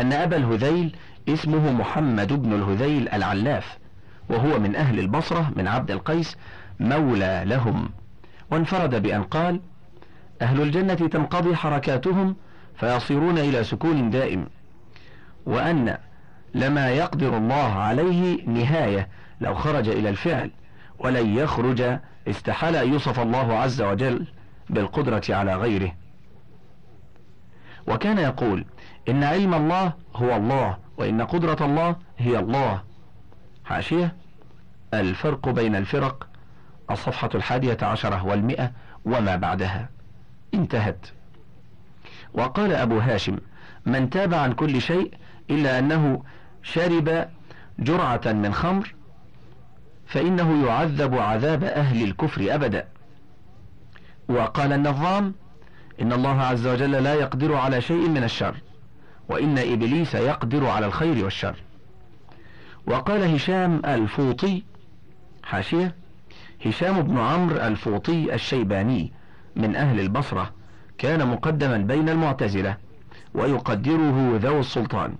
أن أبا الهذيل اسمه محمد بن الهذيل العلاف وهو من أهل البصرة من عبد القيس مولى لهم. وانفرد بأن قال أهل الجنة تنقضي حركاتهم فيصيرون إلى سكون دائم وأن لما يقدر الله عليه نهاية لو خرج إلى الفعل ولن يخرج استحال أن يوصف الله عز وجل بالقدرة على غيره. وكان يقول إن علم الله هو الله وإن قدرة الله هي الله. حاشية الفرق بين الفرق الصفحة الحادية عشرة والمئة وما بعدها. انتهت. وقال أبو هاشم من تاب عن كل شيء إلا أنه شرب جرعة من خمر فإنه يعذب عذاب أهل الكفر أبدا. وقال النظام إن الله عز وجل لا يقدر على شيء من الشر. وإن إبليس يقدر على الخير والشر. وقال هشام الفوطي حاشية هشام بن عمرو الفوطي الشيباني من أهل البصرة كان مقدما بين المعتزلة ويقدره ذو السلطان.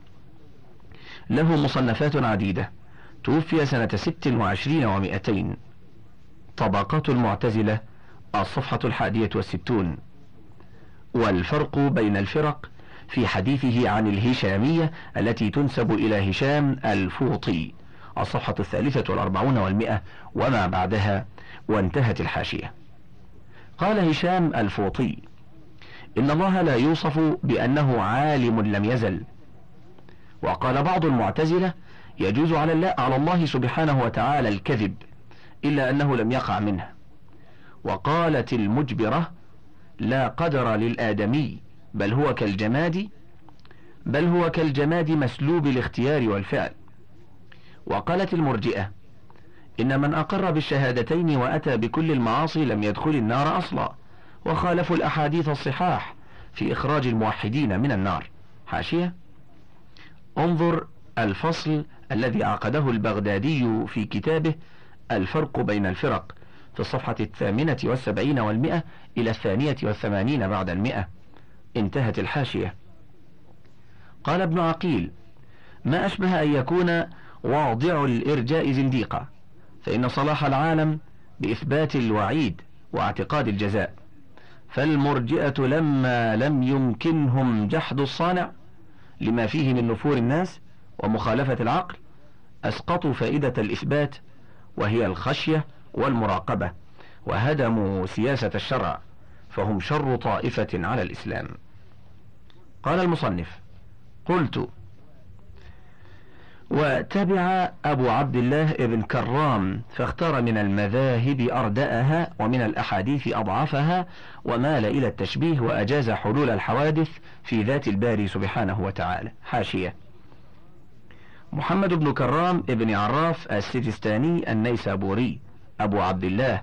له مصنفات عديدة. توفي سنة ست وعشرين ومائتين طبقات المعتزلة الصفحة الحادية والستون. والفرق بين الفرق في حديثه عن الهشامية التي تنسب إلى هشام الفوطي. الصفحة الثالثة والأربعون والمئة وما بعدها وانتهت الحاشية. قال هشام الفوطي إن الله لا يوصف بأنه عالم لم يزل. وقال بعض المعتزلة يجوز على الله, على الله سبحانه وتعالى الكذب إلا أنه لم يقع منه. وقالت المجبرة لا قدر للآدمي. بل هو كالجماد بل هو كالجماد مسلوب الاختيار والفعل. وقالت المرجئة إن من أقر بالشهادتين وأتى بكل المعاصي لم يدخل النار أصلا وخالفوا الأحاديث الصحاح في إخراج الموحدين من النار. حاشية؟ انظر الفصل الذي عقده البغدادي في كتابه الفرق بين الفرق في الصفحة الثامنة والسبعين والمئة إلى الثانية والثمانين بعد المئة. انتهت الحاشية. قال ابن عقيل ما أشبه أن يكون واضع الإرجاء زنديقا فإن صلاح العالم بإثبات الوعيد واعتقاد الجزاء. فالمرجئة لما لم يمكنهم جحد الصانع لما فيه من نفور الناس ومخالفة العقل أسقطوا فائدة الإثبات وهي الخشية والمراقبة وهدموا سياسة الشرع فهم شر طائفة على الإسلام. قال المصنف قلت وتبع أبو عبد الله ابن كرام فاختار من المذاهب أردأها ومن الأحاديث أضعفها ومال إلى التشبيه وأجاز حلول الحوادث في ذات الباري سبحانه وتعالى. حاشية. محمد بن كرام ابن عراف السجستاني النيسابوري أبو عبد الله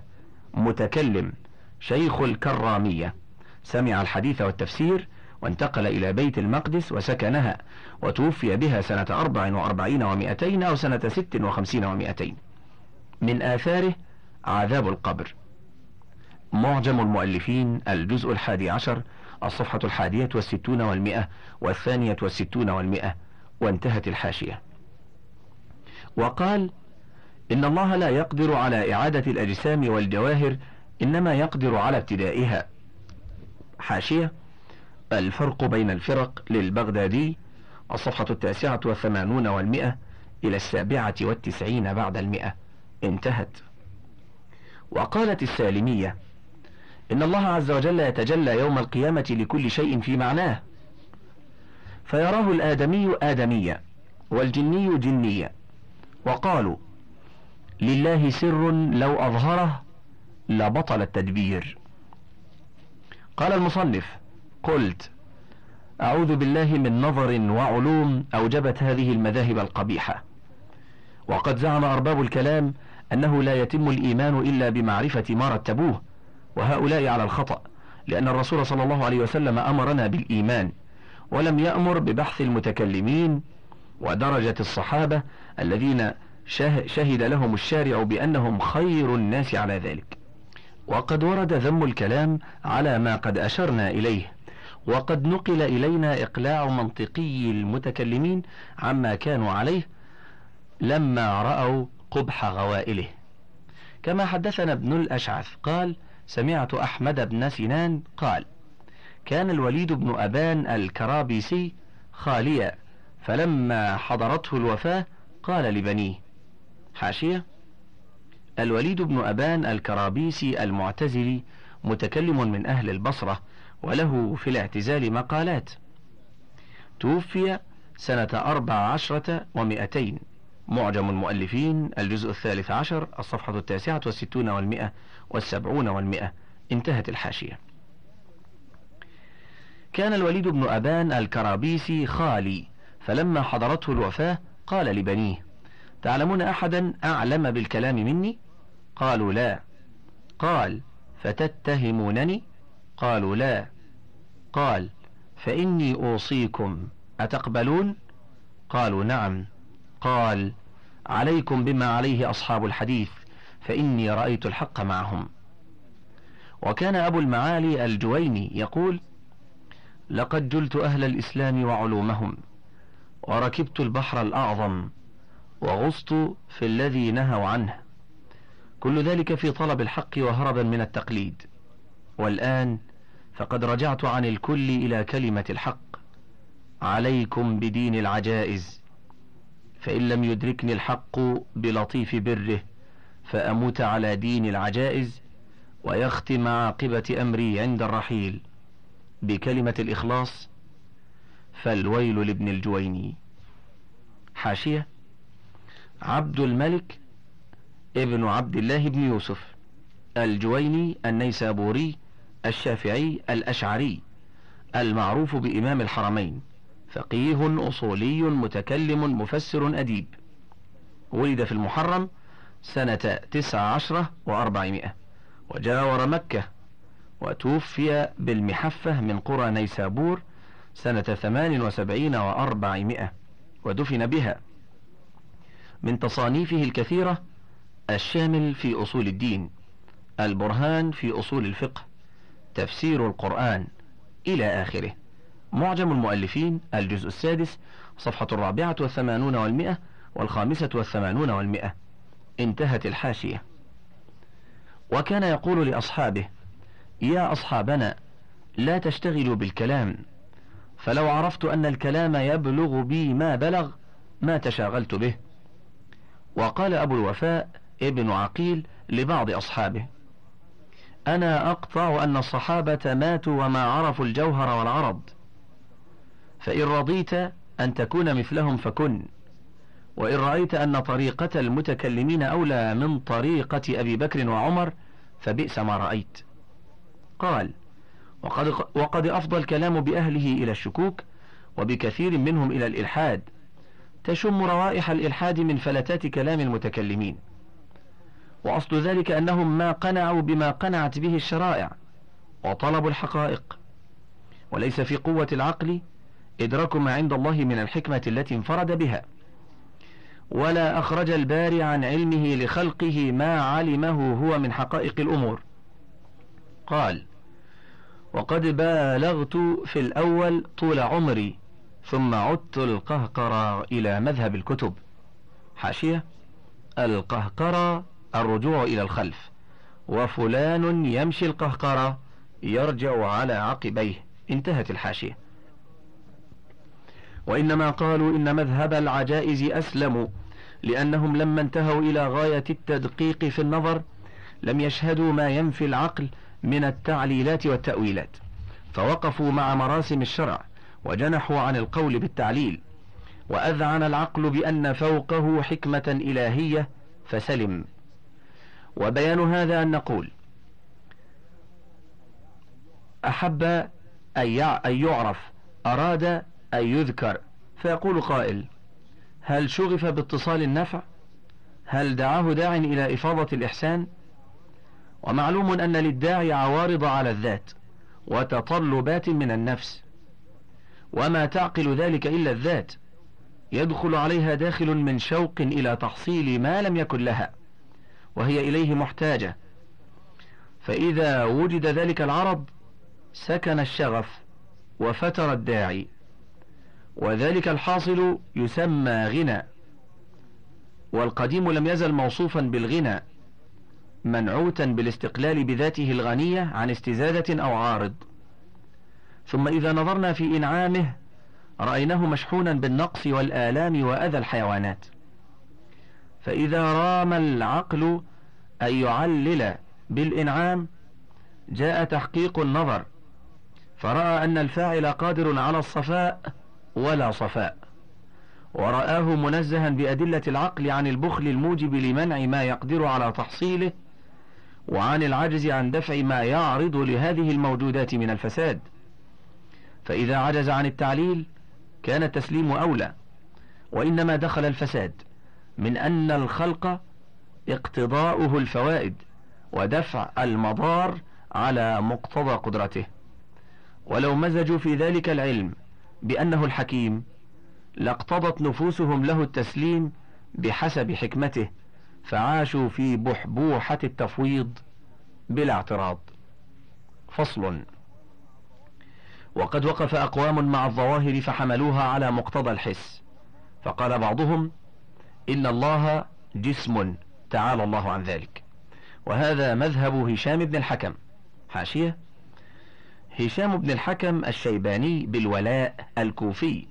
متكلم شيخ الكرامية. سمع الحديث والتفسير وانتقل إلى بيت المقدس وسكنها وتوفي بها سنة أربع وأربعين ومائتين أو سنة ست وخمسين ومائتين من آثاره عذاب القبر. معجم المؤلفين الجزء الحادي عشر الصفحة الحادية والستون والمئة والثانية والستون والمئة وانتهت الحاشية. وقال إن الله لا يقدر على إعادة الأجسام والجواهر إنما يقدر على ابتدائها. حاشية الفرق بين الفرق للبغدادي الصفحة التاسعة والثمانون والمئة إلى السابعة والتسعين بعد المئة. انتهت. وقالت السالمية إن الله عز وجل يتجلى يوم القيامة لكل شيء في معناه. فيراه الآدمي آدميا والجني جنيا وقالوا لله سر لو أظهره لبطل التدبير. قال المصنف قلت أعوذ بالله من نظر وعلوم أوجبت هذه المذاهب القبيحة. وقد زعم أرباب الكلام أنه لا يتم الإيمان إلا بمعرفة ما رتبوه وهؤلاء على الخطأ لأن الرسول صلى الله عليه وسلم أمرنا بالإيمان ولم يأمر ببحث المتكلمين ودرجة الصحابة الذين شهد لهم الشارع بأنهم خير الناس على ذلك. وقد ورد ذم الكلام على ما قد أشرنا إليه. وقد نقل إلينا إقلاع منطقي المتكلمين عما كانوا عليه لما رأوا قبح غوائله. كما حدثنا ابن الأشعث قال سمعت أحمد بن سنان قال كان الوليد بن أبان الكرابيسي خاليا فلما حضرته الوفاة قال لبنيه حاشية الوليد بن أبان الكرابيسي المعتزلي متكلم من أهل البصرة وله في الاعتزال مقالات. توفي سنة أربع عشرة ومئتين. معجم المؤلفين الجزء الثالث عشر الصفحة التاسعة والستون والمئة والسبعون والمئة. انتهت الحاشية. كان الوليد بن أبان الكرابيسي خالي فلما حضرته الوفاة قال لبنيه تعلمون أحدا أعلم بالكلام مني؟ قالوا لا. قال فتتهمونني؟ قالوا لا. قال فإني أوصيكم. أتقبلون؟ قالوا نعم. قال عليكم بما عليه أصحاب الحديث فإني رأيت الحق معهم. وكان أبو المعالي الجويني يقول لقد جلت أهل الإسلام وعلومهم وركبت البحر الأعظم وغصت في الذي نهوا عنه. كل ذلك في طلب الحق وهربا من التقليد. والآن فقد رجعت عن الكل إلى كلمة الحق. عليكم بدين العجائز. فإن لم يدركني الحق بلطيف بره فأموت على دين العجائز ويختم عاقبة أمري عند الرحيل. بكلمة الإخلاص فالويل لابن الجويني. حاشية عبد الملك ابن عبد الله بن يوسف. الجويني النيسابوري الشافعي الأشعري المعروف بإمام الحرمين فقيه أصولي متكلم مفسر أديب. ولد في المحرم سنة تسع عشرة وأربعمائة وجاور مكة وتوفي بالمحفة من قرى نيسابور سنة ثمان وسبعين وأربعمائة ودفن بها. من تصانيفه الكثيرة الشامل في أصول الدين البرهان في أصول الفقه. تفسير القرآن إلى آخره. معجم المؤلفين الجزء السادس صفحة الرابعة والثمانون والمئة والخامسة والثمانون والمئة. انتهت الحاشية. وكان يقول لأصحابه يا أصحابنا لا تشتغلوا بالكلام. فلو عرفت أن الكلام يبلغ بي ما بلغ ما تشاغلت به. وقال أبو الوفاء ابن عقيل لبعض أصحابه أنا أقطع أن الصحابة ماتوا وما عرفوا الجوهر والعرض. فإن رضيت أن تكون مثلهم فكن. وإن رأيت أن طريقة المتكلمين أولى من طريقة أبي بكر وعمر فبئس ما رأيت. قال وقد, وقد أفضى الكلام بأهله إلى الشكوك وبكثير منهم إلى الإلحاد. تشم روائح الإلحاد من فلتات كلام المتكلمين. وأصل ذلك أنهم ما قنعوا بما قنعت به الشرائع وطلبوا الحقائق. وليس في قوة العقل إدراك ما عند الله من الحكمة التي انفرد بها. ولا أخرج الباري عن علمه لخلقه ما علمه هو من حقائق الأمور. قال وقد بالغت في الأول طول عمري ثم عدت القهقرة إلى مذهب الكتب. حاشية القهقرة الرجوع إلى الخلف. وفلان يمشي القهقرة يرجع على عقبيه. انتهت الحاشية. وإنما قالوا إن مذهب العجائز أسلم لأنهم لما انتهوا إلى غاية التدقيق في النظر لم يشهدوا ما ينفي العقل من التعليلات والتأويلات. فوقفوا مع مراسم الشرع وجنحوا عن القول بالتعليل. وأذعن العقل بأن فوقه حكمة إلهية فسلم. وبيان هذا أن نقول أحب أن يعرف أراد أن يذكر. فيقول قائل هل شغف باتصال النفع؟ هل دعاه داع إلى إفاضة الإحسان؟ ومعلوم أن للداعي عوارض على الذات وتطلبات من النفس. وما تعقل ذلك إلا الذات يدخل عليها داخل من شوق إلى تحصيل ما لم يكن لها. وهي إليه محتاجة. فإذا وجد ذلك العرض سكن الشغف وفتر الداعي. وذلك الحاصل يسمى غنى. والقديم لم يزل موصوفا بالغنى منعوتا بالاستقلال بذاته الغنية عن استزادة أو عارض. ثم إذا نظرنا في إنعامه رأيناه مشحونا بالنقص والآلام وأذى الحيوانات. فإذا رام العقل أن يعلل بالإنعام جاء تحقيق النظر فرأى أن الفاعل قادر على الصفاء ولا صفاء ورآه منزها بأدلة العقل عن البخل الموجب لمنع ما يقدر على تحصيله وعن العجز عن دفع ما يعرض لهذه الموجودات من الفساد. فإذا عجز عن التعليل كان التسليم أولى وإنما دخل الفساد. من أن الخلق اقتضاؤه الفوائد ودفع المضار على مقتضى قدرته. ولو مزجوا في ذلك العلم بأنه الحكيم لاقتضت نفوسهم له التسليم بحسب حكمته فعاشوا في بحبوحة التفويض بلا اعتراض. فصل. وقد وقف أقوام مع الظواهر فحملوها على مقتضى الحس. فقال بعضهم إن الله جسم تعالى الله عن ذلك. وهذا مذهب هشام بن الحكم. حاشية. هشام بن الحكم الشيباني بالولاء الكوفي.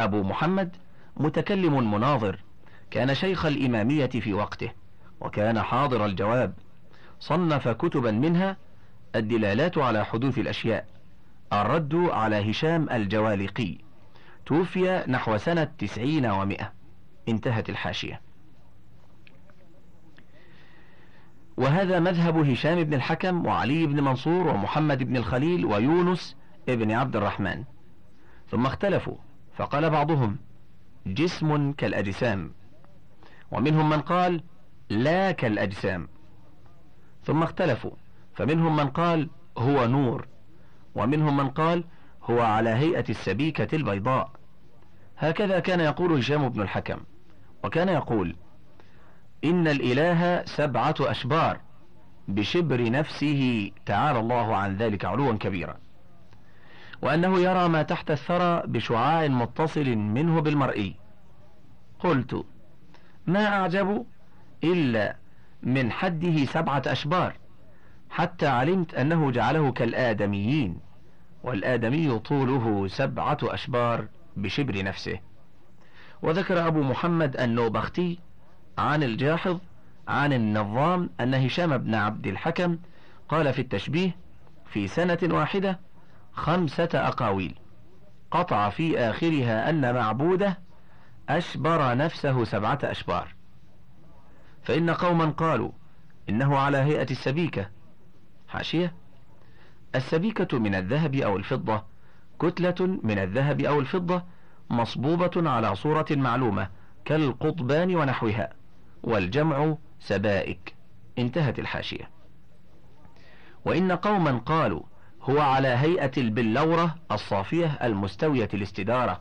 أبو محمد متكلم مناظر. كان شيخ الإمامية في وقته. وكان حاضر الجواب. صنف كتبا منها الدلالات على حدوث الأشياء. الرد على هشام الجوالقي. توفي نحو سنة تسعين ومائة انتهت الحاشية. وهذا مذهب هشام بن الحكم وعلي بن منصور ومحمد بن الخليل ويونس ابن عبد الرحمن. ثم اختلفوا فقال بعضهم جسم كالأجسام. ومنهم من قال لا كالأجسام. ثم اختلفوا فمنهم من قال هو نور. ومنهم من قال هو على هيئة السبيكة البيضاء. هكذا كان يقول هشام بن الحكم. وكان يقول إن الإله سبعة أشبار بشبر نفسه تعالى الله عن ذلك علوا كبيرا وأنه يرى ما تحت الثرى بشعاع متصل منه بالمرئي قلت ما أعجب إلا من حده سبعة أشبار حتى علمت أنه جعله كالآدميين والآدمي طوله سبعة أشبار بشبر نفسه. وذكر أبو محمد النوبختي عن الجاحظ عن النظام أن هشام بن عبد الحكم قال في التشبيه في سنة واحدة خمسة أقاويل. قطع في آخرها أن معبوده أشبر نفسه سبعة أشبار. فإن قوما قالوا إنه على هيئة السبيكة. حاشية. السبيكة من الذهب أو الفضة كتلة من الذهب أو الفضة مصبوبة على صورة معلومة كالقضبان ونحوها. والجمع سبائك. انتهت الحاشية. وإن قوما قالوا هو على هيئة البلورة الصافية المستوية الاستدارة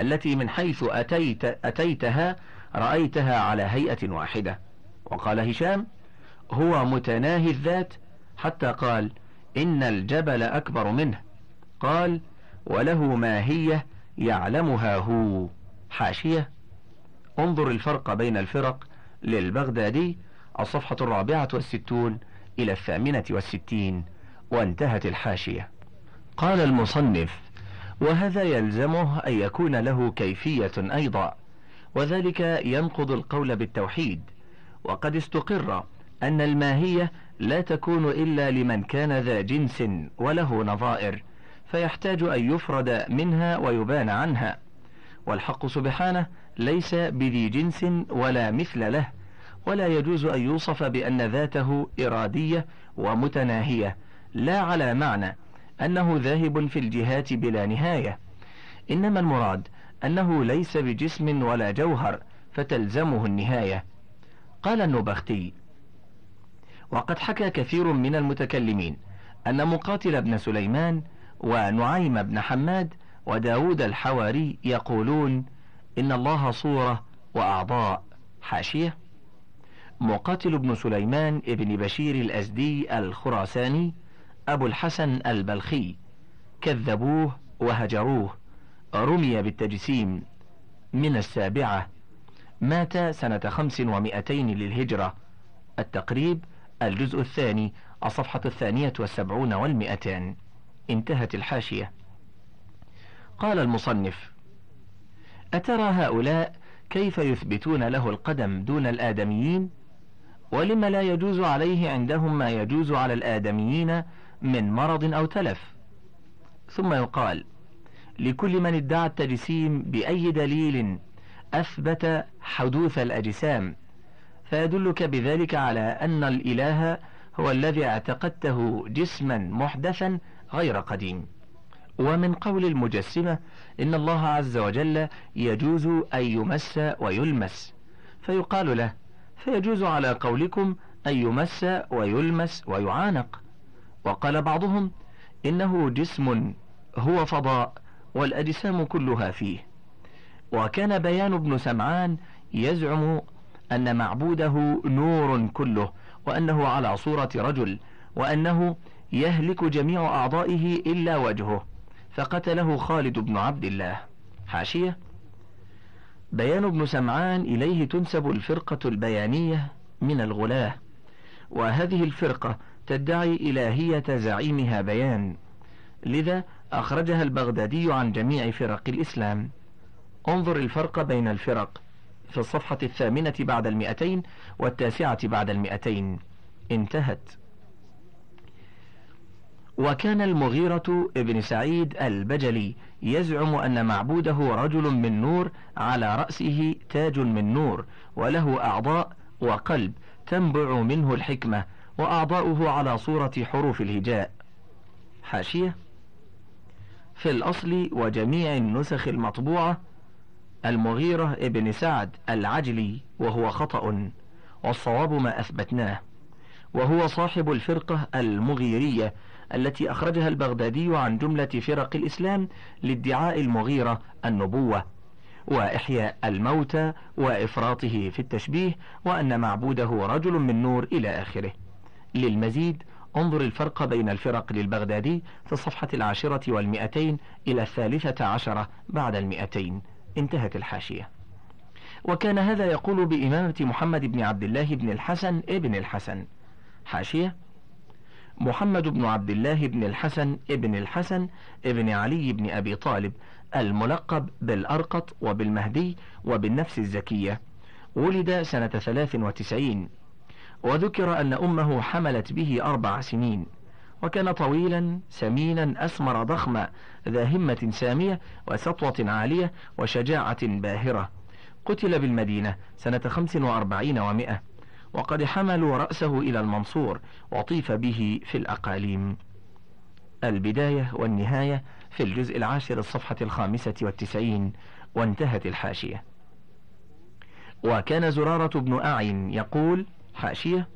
التي من حيث أتيت أتيتها رأيتها على هيئة واحدة. وقال هشام هو متناهي الذات حتى قال إن الجبل أكبر منه. قال وله ماهية يعلمها هو. حاشية. انظر الفرق بين الفرق للبغدادي الصفحة الرابعة والستون إلى الثامنة والستين وانتهت الحاشية. قال المصنف وهذا يلزمه أن يكون له كيفية أيضا وذلك ينقض القول بالتوحيد. وقد استقر أن الماهية لا تكون إلا لمن كان ذا جنس وله نظائر فيحتاج أن يفرد منها ويبان عنها. والحق سبحانه ليس بذي جنس ولا مثل له ولا يجوز أن يوصف بأن ذاته إرادية ومتناهية لا على معنى أنه ذاهب في الجهات بلا نهاية. إنما المراد أنه ليس بجسم ولا جوهر فتلزمه النهاية. قال النبختي وقد حكى كثير من المتكلمين أن مقاتل بن سليمان ونعيم بن حماد وداود الحواري يقولون إن الله صورة وأعضاء. حاشية. مقاتل بن سليمان ابن بشير الأزدي الخراساني أبو الحسن البلخي. كذبوه وهجروه. رمي بالتجسيم. من السابعة. مات سنة خمس ومائتين للهجرة. التقريب الجزء الثاني. الصفحة الثانية والسبعون والمئتان انتهت الحاشية. قال المصنف أترى هؤلاء كيف يثبتون له القدم دون الآدميين؟ ولم لا يجوز عليه عندهم ما يجوز على الآدميين من مرض أو تلف؟ ثم يقال لكل من ادعى التجسيم بأي دليل أثبت حدوث الأجسام فيدلك بذلك على أن الإله هو الذي اعتقدته جسما محدثا غير قديم. ومن قول المجسمة إن الله عز وجل يجوز أن يمس ويلمس. فيقال له فيجوز على قولكم أن يمس ويلمس ويعانق. وقال بعضهم إنه جسم هو فضاء والأجسام كلها فيه. وكان بيان ابن سمعان يزعم أن معبوده نور كله وأنه على صورة رجل وأنه يهلك جميع أعضائه إلا وجهه. فقتله خالد بن عبد الله. حاشية. بيان ابن سمعان إليه تنسب الفرقة البيانية من الغلاة. وهذه الفرقة تدعي إلهية زعيمها بيان. لذا أخرجها البغدادي عن جميع فرق الإسلام. انظر الفرق بين الفرق في الصفحة الثامنة بعد المئتين والتاسعة بعد المئتين. انتهت. وكان المغيرة ابن سعيد البجلي يزعم أن معبوده رجل من نور على رأسه تاج من نور وله أعضاء وقلب تنبع منه الحكمة وأعضاؤه على صورة حروف الهجاء. حاشية. في الأصل وجميع النسخ المطبوعة المغيرة ابن سعد العجلي وهو خطأ والصواب ما أثبتناه وهو صاحب الفرقة المغيرية التي أخرجها البغدادي عن جملة فرق الإسلام لادعاء المغيرة النبوة وإحياء الموتى وإفراطه في التشبيه وأن معبوده رجل من نور إلى آخره. للمزيد انظر الفرق بين الفرق للبغدادي في الصفحة العاشرة والمئتين إلى الثالثة عشرة بعد المئتين. انتهت الحاشية. وكان هذا يقول بإمامة محمد بن عبد الله بن الحسن ابن الحسن. حاشية محمد بن عبد الله بن الحسن ابن الحسن ابن علي بن أبي طالب الملقب بالأرقط وبالمهدي وبالنفس الزكية. ولد سنة ثلاث وتسعين. وذكر أن أمه حملت به أربع سنين. وكان طويلا سمينا أسمر ضخما ذا همة سامية وسطوة عالية وشجاعة باهرة. قتل بالمدينة سنة خمس وأربعين ومائة. وقد حملوا رأسه إلى المنصور وطيف به في الأقاليم. البداية والنهاية في الجزء العاشر الصفحة الخامسة والتسعين وانتهت الحاشية. وكان زرارة بن أعين يقول حاشية.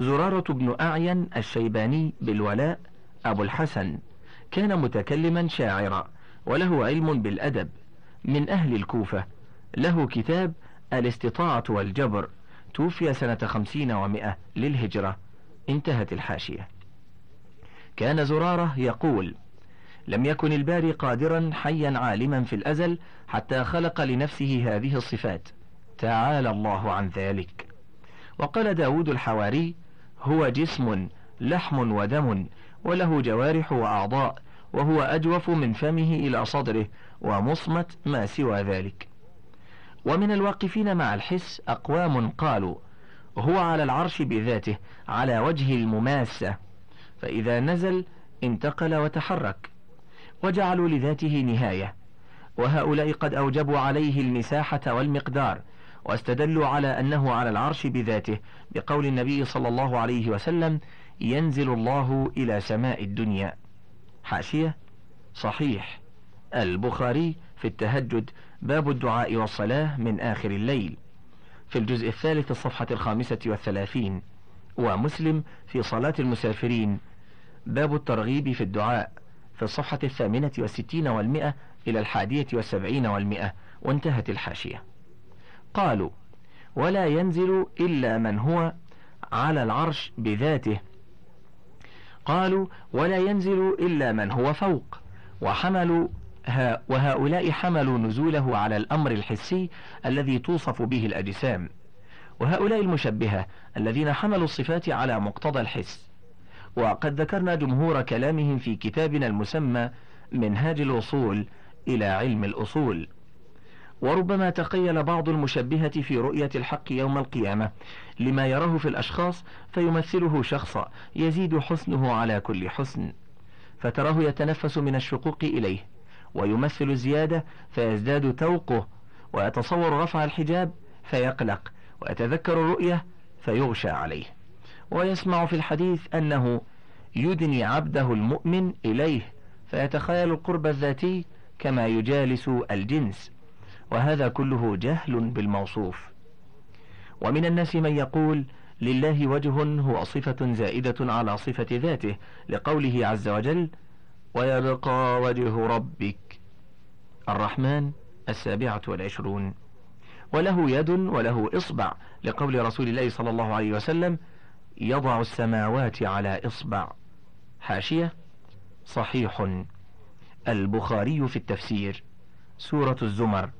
زرارة بن أعين الشيباني بالولاء أبو الحسن كان متكلما شاعرا وله علم بالأدب من أهل الكوفة. له كتاب الاستطاعة والجبر توفي سنة خمسين ومائة للهجرة. انتهت الحاشية. كان زرارة يقول لم يكن الباري قادرا حيا عالما في الأزل حتى خلق لنفسه هذه الصفات. تعالى الله عن ذلك. وقال داود الحواري هو جسم لحم ودم وله جوارح وأعضاء وهو أجوف من فمه إلى صدره ومصمت ما سوى ذلك. ومن الواقفين مع الحس أقوام قالوا هو على العرش بذاته على وجه المماسة. فإذا نزل انتقل وتحرك وجعلوا لذاته نهاية. وهؤلاء قد أوجبوا عليه المساحة والمقدار واستدلوا على أنه على العرش بذاته. بقول النبي صلى الله عليه وسلم ينزل الله إلى سماء الدنيا. حاشية صحيح. البخاري في التهجد باب الدعاء والصلاة من آخر الليل. في الجزء الثالث الصفحة الخامسة والثلاثين. ومسلم في صلاة المسافرين. باب الترغيب في الدعاء. في الصفحة الثامنة والستين والمئة إلى الحادية والسبعين والمئة. وانتهت الحاشية. قالوا ولا ينزل إلا من هو على العرش بذاته. قالوا ولا ينزل إلا من هو فوق. وحملوا وهؤلاء حملوا نزوله على الأمر الحسي الذي توصف به الأجسام. وهؤلاء المشبهة الذين حملوا الصفات على مقتضى الحس. وقد ذكرنا جمهور كلامهم في كتابنا المسمى منهاج الوصول إلى علم الأصول. وربما تقيل بعض المشبهة في رؤية الحق يوم القيامة لما يراه في الأشخاص فيمثله شخصا يزيد حسنه على كل حسن. فتراه يتنفس من الشقوق إليه. ويمثل الزيادة فيزداد توقه ويتصور رفع الحجاب فيقلق ويتذكر الرؤية فيغشى عليه. ويسمع في الحديث أنه يدني عبده المؤمن إليه فيتخيل القرب الذاتي كما يجالس الجنس. وهذا كله جهل بالموصوف. ومن الناس من يقول لله وجه هو صفة زائدة على صفة ذاته لقوله عز وجل ويبقى وجه ربك. الرحمن السابعة والعشرون. وله يد وله إصبع. لقول رسول الله صلى الله عليه وسلم يضع السماوات على إصبع. حاشية صحيح. البخاري في التفسير. سورة الزمر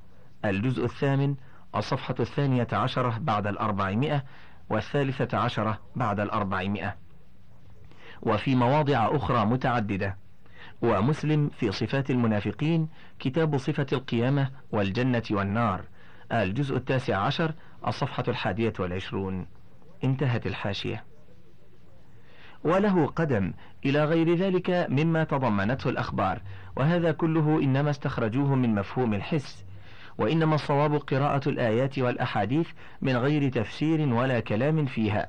الجزء الثامن الصفحة الثانية عشرة بعد الأربعمائة والثالثة عشرة بعد الأربعمائة. وفي مواضع أخرى متعددة. ومسلم في صفات المنافقين كتاب صفة القيامة والجنة والنار الجزء التاسع عشر الصفحة الحادية والعشرون. انتهت الحاشية. وله قدم إلى غير ذلك مما تضمنته الأخبار وهذا كله إنما استخرجوه من مفهوم الحس وإنما الصواب قراءة الآيات والأحاديث من غير تفسير ولا كلام فيها.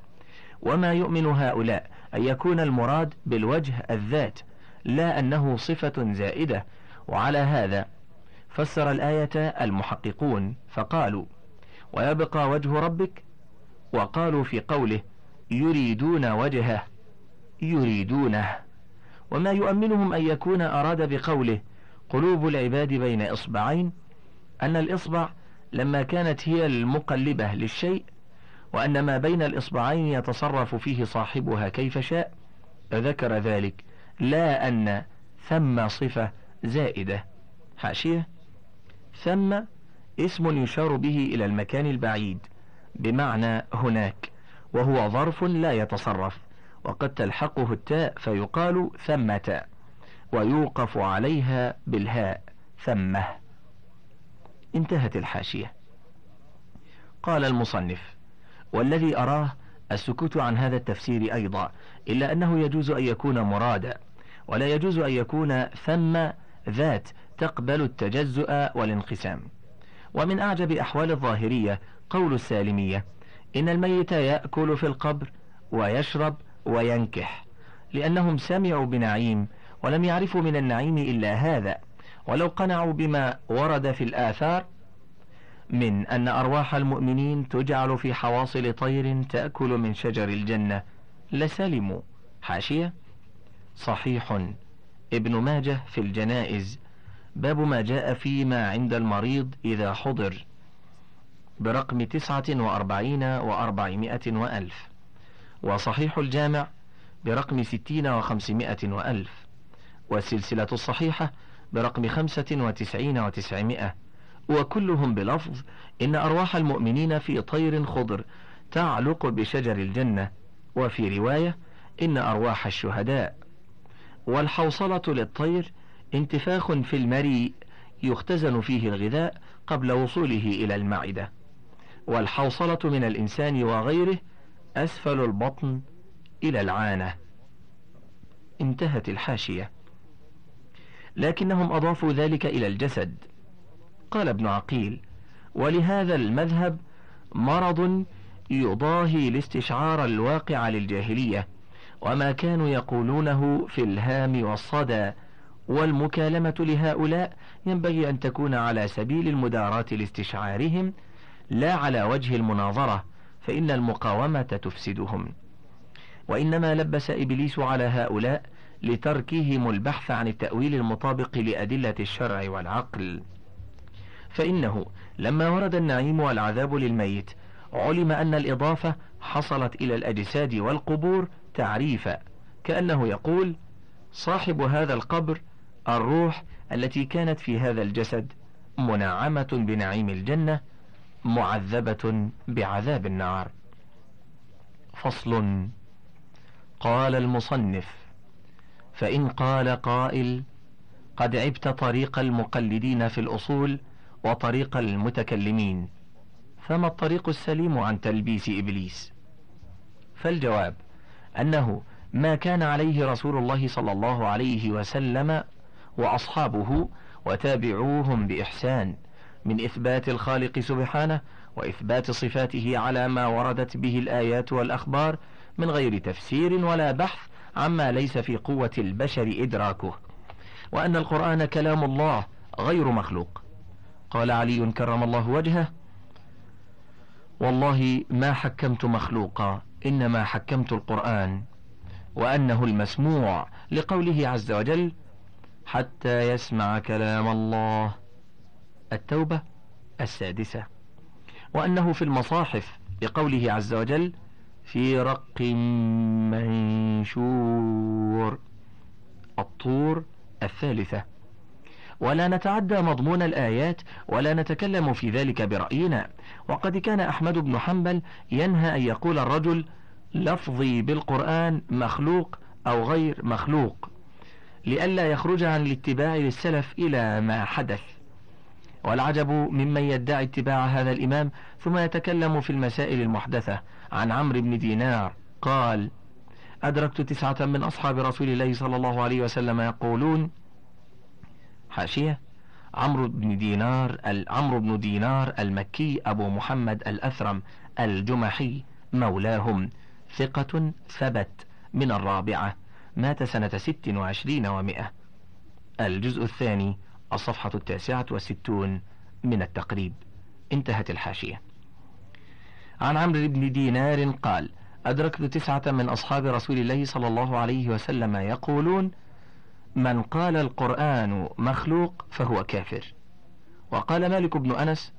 وما يؤمن هؤلاء أن يكون المراد بالوجه الذات لا أنه صفة زائدة. وعلى هذا فسر الآية المحققون فقالوا ويبقى وجه ربك؟ وقالوا في قوله يريدون وجهه يريدونه. وما يؤمنهم أن يكون أراد بقوله قلوب العباد بين إصبعين أن الإصبع لما كانت هي المقلبة للشيء وأن ما بين الإصبعين يتصرف فيه صاحبها كيف شاء ذكر ذلك. لا أن ثم صفة زائدة. حاشية. ثم اسم يشار به إلى المكان البعيد بمعنى هناك وهو ظرف لا يتصرف وقد تلحقه التاء فيقال ثمة ويوقف عليها بالهاء ثمة. انتهت الحاشية. قال المصنف والذي أراه السكوت عن هذا التفسير أيضا إلا أنه يجوز أن يكون مرادا. ولا يجوز أن يكون ثم ذات تقبل التجزؤ والانقسام. ومن أعجب أحوال الظاهرية قول السالمية إن الميت يأكل في القبر ويشرب وينكح لأنهم سمعوا بنعيم ولم يعرفوا من النعيم إلا هذا. ولو قنعوا بما ورد في الآثار من أن أرواح المؤمنين تجعل في حواصل طير تأكل من شجر الجنة لسلموا. حاشية؟ صحيح. ابن ماجه في الجنائز. باب ما جاء فيما عند المريض إذا حضر. برقم تسعة وأربعين وأربعمائة وألف. وصحيح الجامع برقم ستين وخمسمائة وألف. والسلسلة الصحيحة برقم خمسة وتسعين وتسعمائة. وكلهم بلفظ إن أرواح المؤمنين في طير خضر تعلق بشجر الجنة. وفي رواية إن أرواح الشهداء. والحوصلة للطير انتفاخ في المريء يختزن فيه الغذاء قبل وصوله إلى المعدة. والحوصلة من الإنسان وغيره أسفل البطن إلى العانة. انتهت الحاشية. لكنهم أضافوا ذلك إلى الجسد. قال ابن عقيل ولهذا المذهب مرض يضاهي الاستشعار الواقع للجاهلية. وما كانوا يقولونه في الهام والصدى والمكالمة لهؤلاء ينبغي أن تكون على سبيل المداراة لاستشعارهم لا على وجه المناظرة فإن المقاومة تفسدهم. وإنما لبس إبليس على هؤلاء لتركهم البحث عن التأويل المطابق لأدلة الشرع والعقل. فإنه لما ورد النعيم والعذاب للميت علم أن الإضافة حصلت إلى الأجساد والقبور تعريفا كأنه يقول صاحب هذا القبر الروح التي كانت في هذا الجسد منعمة بنعيم الجنة معذبة بعذاب النار. فصل قال المصنف فإن قال قائل قد عبت طريق المقلدين في الأصول وطريق المتكلمين فما الطريق السليم عن تلبيس إبليس؟ فالجواب أنه ما كان عليه رسول الله صلى الله عليه وسلم وأصحابه وتابعوهم بإحسان من إثبات الخالق سبحانه وإثبات صفاته على ما وردت به الآيات والأخبار من غير تفسير ولا بحث عما ليس في قوة البشر إدراكه. وأن القرآن كلام الله غير مخلوق. قال علي كرم الله وجهه والله ما حكمت مخلوقا إنما حكمت القرآن وأنه المسموع لقوله عز وجل حتى يسمع كلام الله التوبة السادسة وأنه في المصاحف لقوله عز وجل في رق منشور الطور الثالثة. ولا نتعدى مضمون الآيات ولا نتكلم في ذلك برأينا. وقد كان أحمد بن حنبل ينهى أن يقول الرجل لفظي بالقرآن مخلوق أو غير مخلوق لئلا يخرج عن الاتباع للسلف إلى ما حدث. والعجب ممن يدعي اتباع هذا الإمام ثم يتكلم في المسائل المحدثة. عن عمرو بن دينار قال أدركت تسعة من أصحاب رسول الله صلى الله عليه وسلم يقولون حاشية. عمرو بن دينار عمرو بن دينار المكي أبو محمد الأثرم الجمحي مولاهم. ثقة ثبت من الرابعة. مات سنة ست وعشرين ومائة الجزء الثاني الصفحة التاسعة والستون من التقريب. انتهت الحاشية. عن عمرو بن دينار قال أدركت تسعة من أصحاب رسول الله صلى الله عليه وسلم يقولون من قال القرآن مخلوق فهو كافر. وقال مالك بن أنس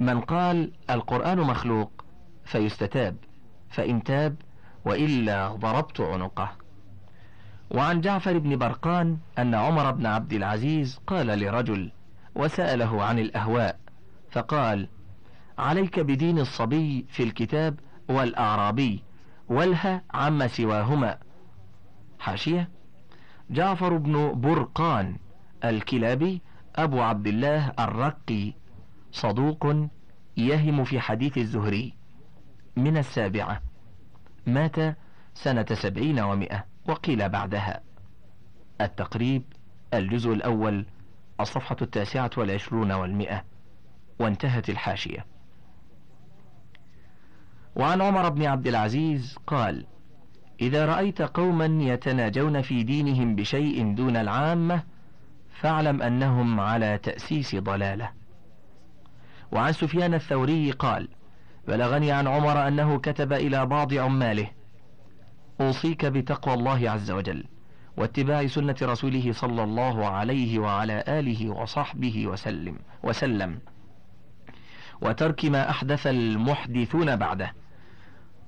من قال القرآن مخلوق فيستتاب فإن تاب وإلا ضربت عنقه. وعن جعفر بن برقان أن عمر بن عبد العزيز قال لرجل وسأله عن الأهواء فقال عليك بدين الصبي في الكتاب والأعرابي والها عما سواهما حاشية؟ جعفر بن برقان الكلابي أبو عبد الله الرقي صدوق يهم في حديث الزهري من السابعة. مات سنة سبعين ومائة وقيل بعدها. التقريب الجزء الأول الصفحة التاسعة والعشرون والمئة. وانتهت الحاشية. وعن عمر بن عبد العزيز قال إذا رأيت قوما يتناجون في دينهم بشيء دون العامة فاعلم أنهم على تأسيس ضلالة. وعن سفيان الثوري قال بلغني عن عمر أنه كتب إلى بعض عماله أوصيك بتقوى الله عز وجل واتباع سنة رسوله صلى الله عليه وعلى آله وصحبه وسلم وسلم. وترك ما أحدث المحدثون بعده.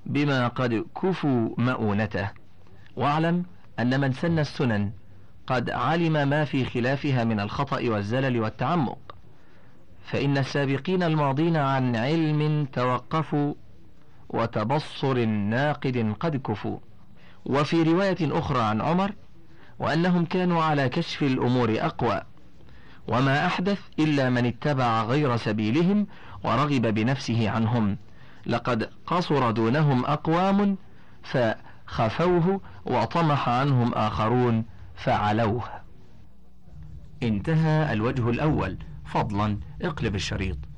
بما قد كفوا مؤونته. واعلم أن من سن السنن قد علم ما في خلافها من الخطأ والزلل والتعمق. فإن السابقين الماضين عن علم توقفوا وتبصر ناقد قد كفوا. وفي رواية أخرى عن عمر وأنهم كانوا على كشف الأمور أقوى. وما أحدث إلا من اتبع غير سبيلهم ورغب بنفسه عنهم. لقد قصر دونهم أقوام فخفوه وطمح عنهم آخرون فعلوه. انتهى الوجه الأول. فضلا اقلب الشريط.